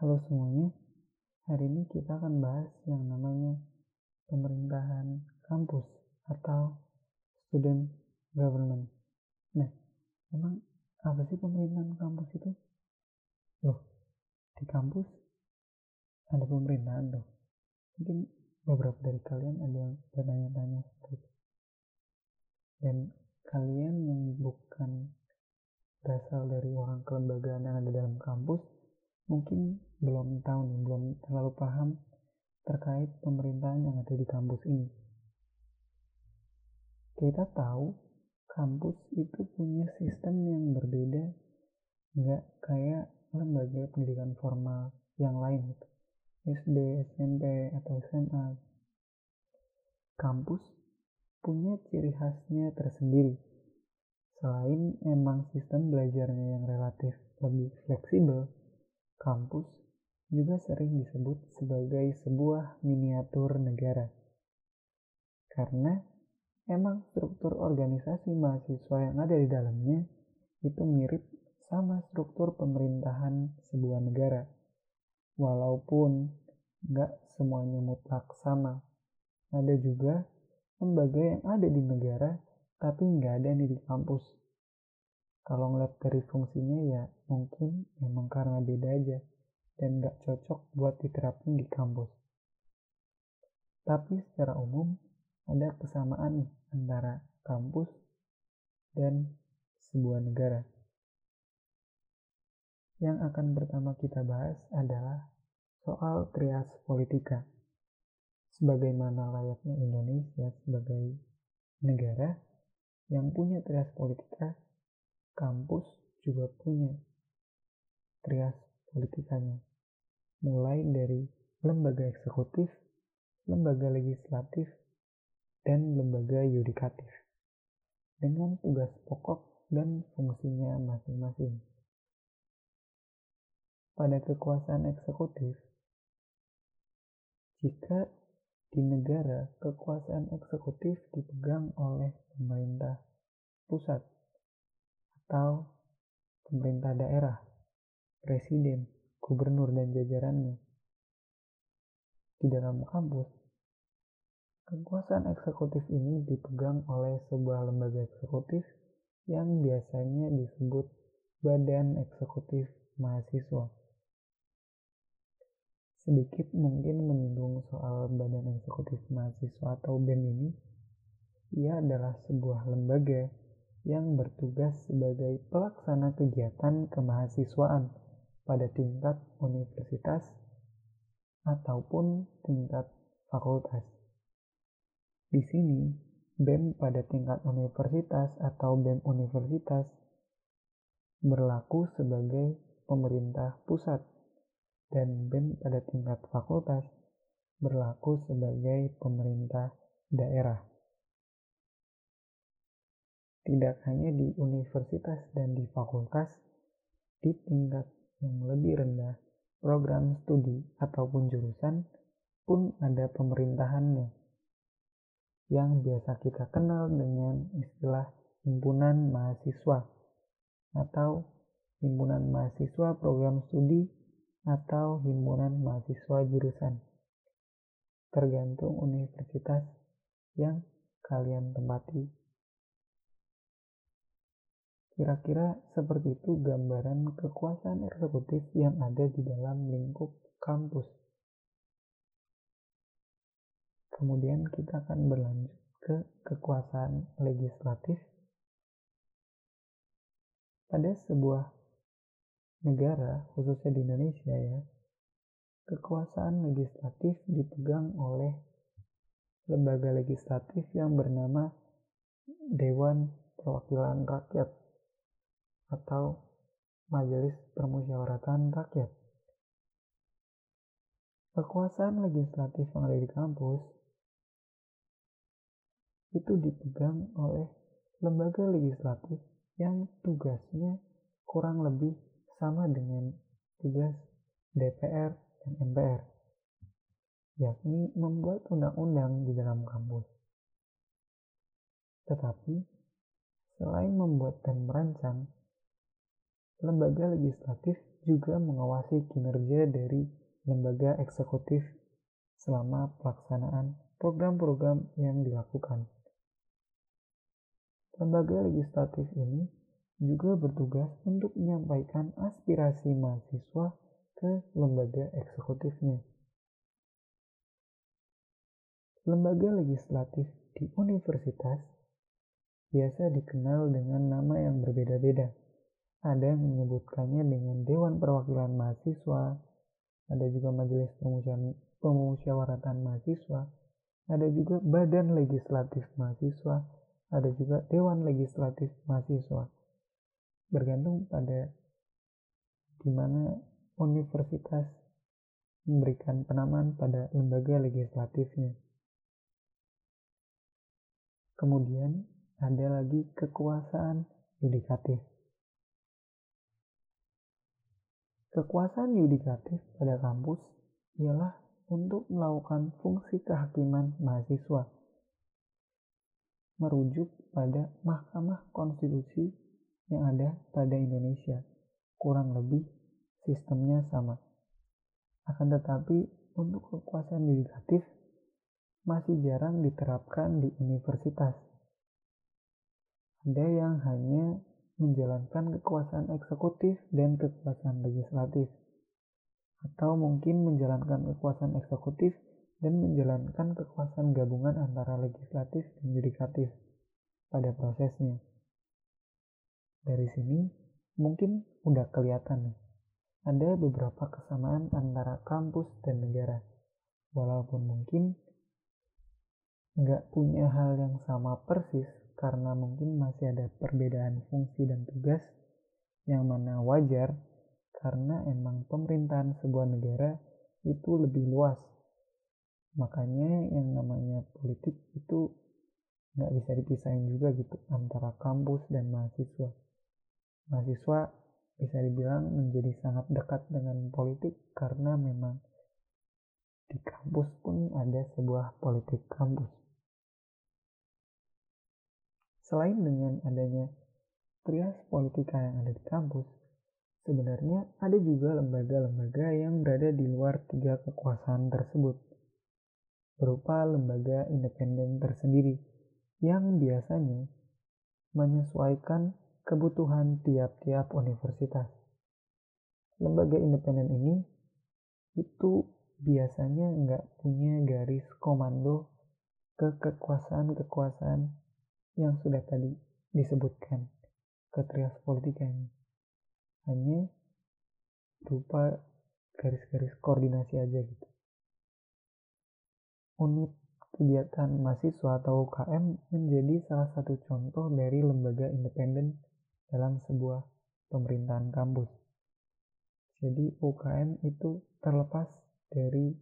Halo semuanya, hari ini kita akan bahas yang namanya pemerintahan kampus atau student government. Nah, emang apa sih pemerintahan kampus itu? Loh, di kampus ada pemerintahan loh. Mungkin beberapa dari kalian ada yang bertanya-tanya seperti. Dan kalian yang bukan berasal dari orang kelembagaan yang ada dalam kampus, mungkin belum tahu nih, belum terlalu paham terkait pemerintahan yang ada di kampus ini. Kita tahu kampus itu punya sistem yang berbeda, nggak kayak lembaga pendidikan formal yang lain gitu. SD, SMP, atau SMA. Kampus punya ciri khasnya tersendiri. Selain emang sistem belajarnya yang relatif lebih fleksibel, kampus juga sering disebut sebagai sebuah miniatur negara. Karena emang struktur organisasi mahasiswa yang ada di dalamnya itu mirip sama struktur pemerintahan sebuah negara. Walaupun nggak semuanya mutlak sama. Ada juga lembaga yang ada di negara tapi nggak ada nih di kampus. Kalau ngeliat dari fungsinya ya mungkin memang karena beda aja dan nggak cocok buat diterapin di kampus. Tapi secara umum ada kesamaan nih antara kampus dan sebuah negara. Yang akan pertama kita bahas adalah soal trias politika. Sebagaimana layaknya Indonesia sebagai negara yang punya trias politika, kampus juga punya trias politikanya. Mulai dari lembaga eksekutif, lembaga legislatif, dan lembaga yudikatif. Dengan tugas pokok dan fungsinya masing-masing. Pada kekuasaan eksekutif, jika di negara kekuasaan eksekutif dipegang oleh pemerintah pusat atau pemerintah daerah, presiden, gubernur, dan jajarannya. Di dalam kampus, kekuasaan eksekutif ini dipegang oleh sebuah lembaga eksekutif yang biasanya disebut Badan Eksekutif Mahasiswa. Sedikit mungkin menyinggung soal Badan Eksekutif Mahasiswa atau BEM ini, ia adalah sebuah lembaga yang bertugas sebagai pelaksana kegiatan kemahasiswaan pada tingkat universitas ataupun tingkat fakultas. Di sini, BEM pada tingkat universitas atau BEM universitas berlaku sebagai pemerintah pusat dan BEM pada tingkat fakultas berlaku sebagai pemerintah daerah. Tidak hanya di universitas dan di fakultas, di tingkat yang lebih rendah, program studi ataupun jurusan pun ada pemerintahannya yang biasa kita kenal dengan istilah himpunan mahasiswa atau himpunan mahasiswa program studi atau himpunan mahasiswa jurusan. Tergantung universitas yang kalian tempati. Kira-kira seperti itu gambaran kekuasaan eksekutif yang ada di dalam lingkup kampus. Kemudian kita akan berlanjut ke kekuasaan legislatif. Pada sebuah negara, khususnya di Indonesia ya, kekuasaan legislatif dipegang oleh lembaga legislatif yang bernama Dewan Perwakilan Rakyat atau Majelis Permusyawaratan Rakyat. Kekuasaan legislatif yang ada di kampus itu dipegang oleh lembaga legislatif yang tugasnya kurang lebih sama dengan tugas DPR dan MPR, yakni membuat undang-undang di dalam kampus. Tetapi, selain membuat dan merancang, lembaga legislatif juga mengawasi kinerja dari lembaga eksekutif selama pelaksanaan program-program yang dilakukan. Lembaga legislatif ini juga bertugas untuk menyampaikan aspirasi mahasiswa ke lembaga eksekutifnya. Lembaga legislatif di universitas biasa dikenal dengan nama yang berbeda-beda. Ada yang menyebutkannya dengan Dewan Perwakilan Mahasiswa, ada juga Majelis Pemusyawaratan Mahasiswa, ada juga Badan Legislatif Mahasiswa, ada juga Dewan Legislatif Mahasiswa. Bergantung pada di mana universitas memberikan penamaan pada lembaga legislatifnya. Kemudian ada lagi kekuasaan yudikatif. Kekuasaan yudikatif pada kampus ialah untuk melakukan fungsi kehakiman mahasiswa merujuk pada Mahkamah Konstitusi yang ada pada Indonesia. Kurang lebih sistemnya sama. Akan tetapi untuk kekuasaan yudikatif masih jarang diterapkan di universitas. Ada yang hanya menjalankan kekuasaan eksekutif dan kekuasaan legislatif. Atau mungkin menjalankan kekuasaan eksekutif dan menjalankan kekuasaan gabungan antara legislatif dan yudikatif pada prosesnya. Dari sini mungkin udah kelihatan nih, ada beberapa kesamaan antara kampus dan negara. Walaupun mungkin nggak punya hal yang sama persis karena mungkin masih ada perbedaan fungsi dan tugas yang mana wajar karena emang pemerintahan sebuah negara itu lebih luas. Makanya yang namanya politik itu nggak bisa dipisahin juga gitu antara kampus dan mahasiswa. Mahasiswa bisa dibilang menjadi sangat dekat dengan politik karena memang di kampus pun ada sebuah politik kampus selain dengan adanya trias politika yang ada di kampus sebenarnya ada juga lembaga-lembaga yang berada di luar tiga kekuasaan tersebut berupa lembaga independen tersendiri yang biasanya menyesuaikan kebutuhan tiap-tiap universitas. Lembaga independen ini itu biasanya nggak punya garis komando ke kekuasaan-kekuasaan yang sudah tadi disebutkan ke trias politika ini. Hanya berupa garis-garis koordinasi aja gitu unit kegiatan mahasiswa atau UKM menjadi salah satu contoh dari lembaga independen dalam sebuah pemerintahan kampus. Jadi UKM itu terlepas dari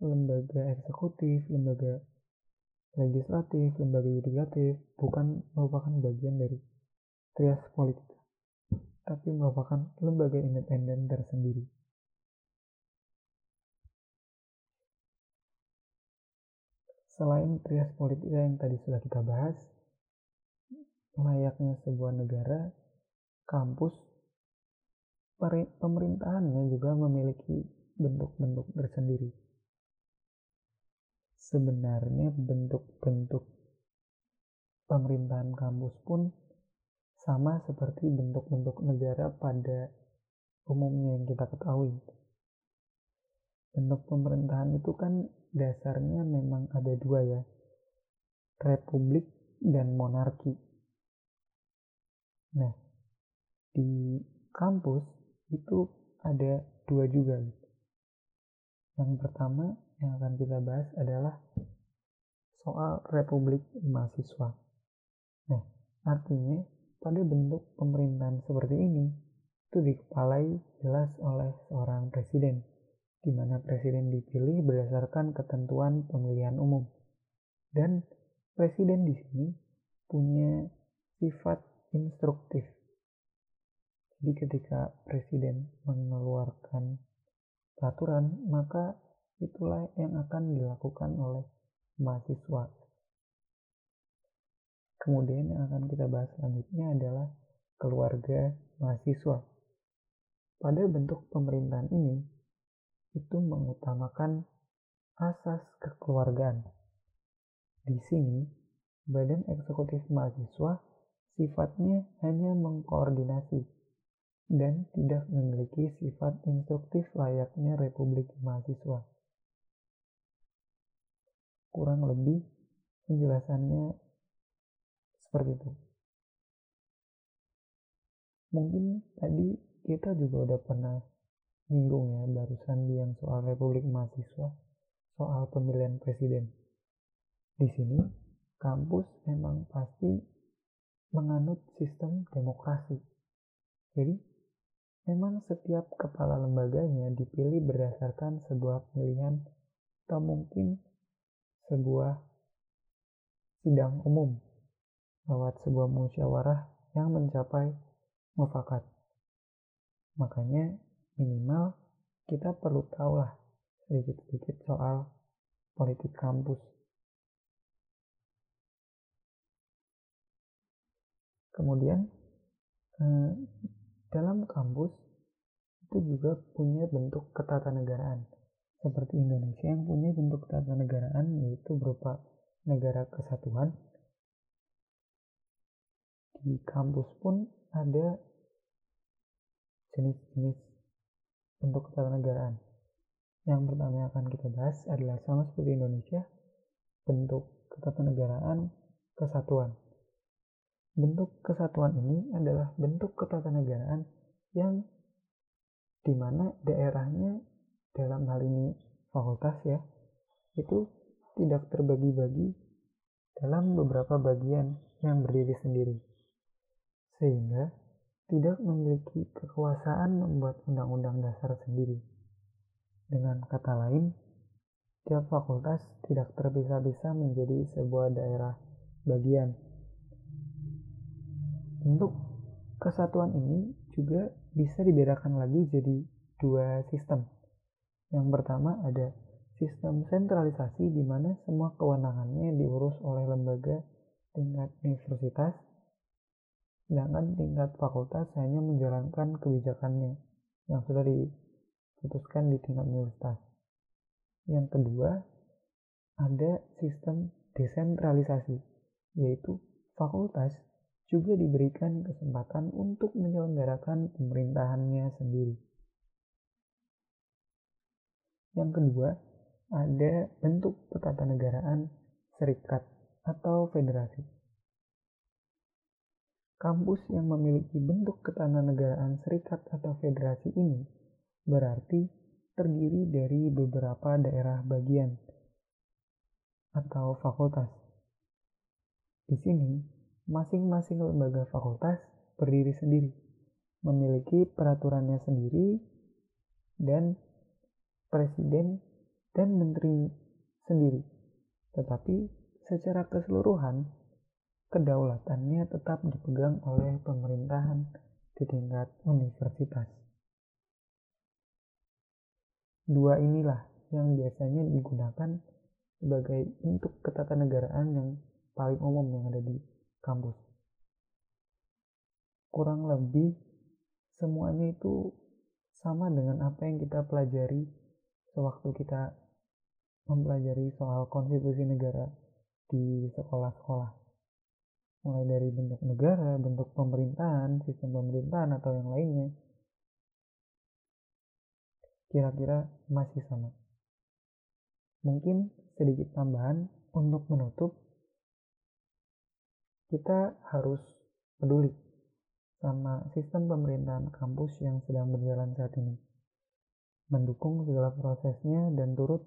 lembaga eksekutif, lembaga legislatif, lembaga yudikatif, bukan merupakan bagian dari trias politik, tapi merupakan lembaga independen tersendiri. Selain trias politika yang tadi sudah kita bahas, layaknya sebuah negara, kampus, pemerintahannya juga memiliki bentuk-bentuk tersendiri. Sebenarnya bentuk-bentuk pemerintahan kampus pun sama seperti bentuk-bentuk negara pada umumnya yang kita ketahui. Bentuk pemerintahan itu kan dasarnya memang ada dua ya, republik dan monarki. Nah, di kampus itu ada dua juga. Yang pertama yang akan kita bahas adalah soal republik mahasiswa. Nah, artinya pada bentuk pemerintahan seperti ini itu dikepalai jelas oleh seorang presiden di mana presiden dipilih berdasarkan ketentuan pemilihan umum. Dan presiden di sini punya sifat instruktif. Jadi ketika presiden mengeluarkan peraturan, maka itulah yang akan dilakukan oleh mahasiswa. Kemudian yang akan kita bahas selanjutnya adalah keluarga mahasiswa. pada bentuk pemerintahan ini itu mengutamakan asas kekeluargaan. Di sini, badan eksekutif mahasiswa sifatnya hanya mengkoordinasi dan tidak memiliki sifat instruktif layaknya Republik Mahasiswa. Kurang lebih penjelasannya seperti itu. Mungkin tadi kita juga udah pernah nyinggung ya barusan yang soal Republik Mahasiswa soal pemilihan presiden. Di sini kampus memang pasti menganut sistem demokrasi. Jadi memang setiap kepala lembaganya dipilih berdasarkan sebuah pilihan atau mungkin sebuah sidang umum lewat sebuah musyawarah yang mencapai mufakat. Makanya minimal kita perlu tahu lah sedikit-sedikit soal politik kampus. Kemudian eh, dalam kampus itu juga punya bentuk ketatanegaraan seperti Indonesia yang punya bentuk ketatanegaraan yaitu berupa negara kesatuan di kampus pun ada jenis-jenis bentuk ketatanegaraan. Yang pertama yang akan kita bahas adalah sama seperti Indonesia, bentuk ketatanegaraan kesatuan. Bentuk kesatuan ini adalah bentuk ketatanegaraan yang di mana daerahnya dalam hal ini fakultas ya itu tidak terbagi-bagi dalam beberapa bagian yang berdiri sendiri sehingga tidak memiliki kekuasaan membuat undang-undang dasar sendiri. Dengan kata lain, tiap fakultas tidak terpisah-pisah menjadi sebuah daerah bagian. Untuk kesatuan ini juga bisa dibedakan lagi jadi dua sistem. Yang pertama ada sistem sentralisasi di mana semua kewenangannya diurus oleh lembaga tingkat universitas sedangkan tingkat fakultas hanya menjalankan kebijakannya yang sudah diputuskan di tingkat universitas. Yang kedua, ada sistem desentralisasi, yaitu fakultas juga diberikan kesempatan untuk menyelenggarakan pemerintahannya sendiri. Yang kedua, ada bentuk ketatanegaraan serikat atau federasi. Kampus yang memiliki bentuk ketatanegaraan serikat atau federasi ini berarti terdiri dari beberapa daerah bagian atau fakultas. Di sini, masing-masing lembaga fakultas berdiri sendiri, memiliki peraturannya sendiri, dan presiden dan menteri sendiri. Tetapi secara keseluruhan, kedaulatannya tetap dipegang oleh pemerintahan di tingkat universitas. Dua inilah yang biasanya digunakan sebagai bentuk ketatanegaraan yang paling umum yang ada di kampus. Kurang lebih semuanya itu sama dengan apa yang kita pelajari sewaktu kita mempelajari soal konstitusi negara di sekolah-sekolah mulai dari bentuk negara, bentuk pemerintahan, sistem pemerintahan atau yang lainnya, kira-kira masih sama. Mungkin sedikit tambahan untuk menutup, kita harus peduli sama sistem pemerintahan kampus yang sedang berjalan saat ini. Mendukung segala prosesnya dan turut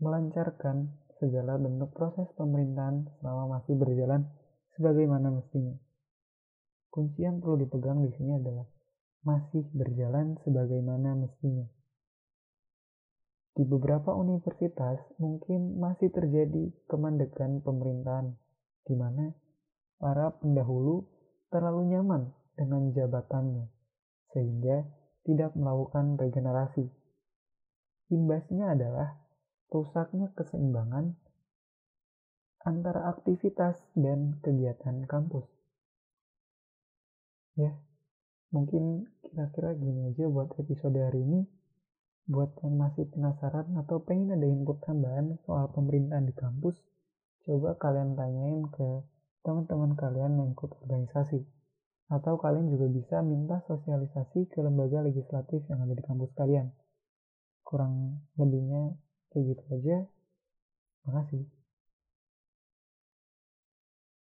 melancarkan segala bentuk proses pemerintahan selama masih berjalan sebagaimana mestinya. Kunci yang perlu dipegang di sini adalah masih berjalan sebagaimana mestinya. Di beberapa universitas mungkin masih terjadi kemandekan pemerintahan, di mana para pendahulu terlalu nyaman dengan jabatannya, sehingga tidak melakukan regenerasi. Imbasnya adalah rusaknya keseimbangan antara aktivitas dan kegiatan kampus. Ya, mungkin kira-kira gini aja buat episode hari ini. Buat yang masih penasaran atau pengen ada input tambahan soal pemerintahan di kampus coba kalian tanyain ke teman-teman kalian yang ikut organisasi. Atau kalian juga bisa minta sosialisasi ke lembaga legislatif yang ada di kampus kalian kurang lebihnya kayak gitu aja. Makasih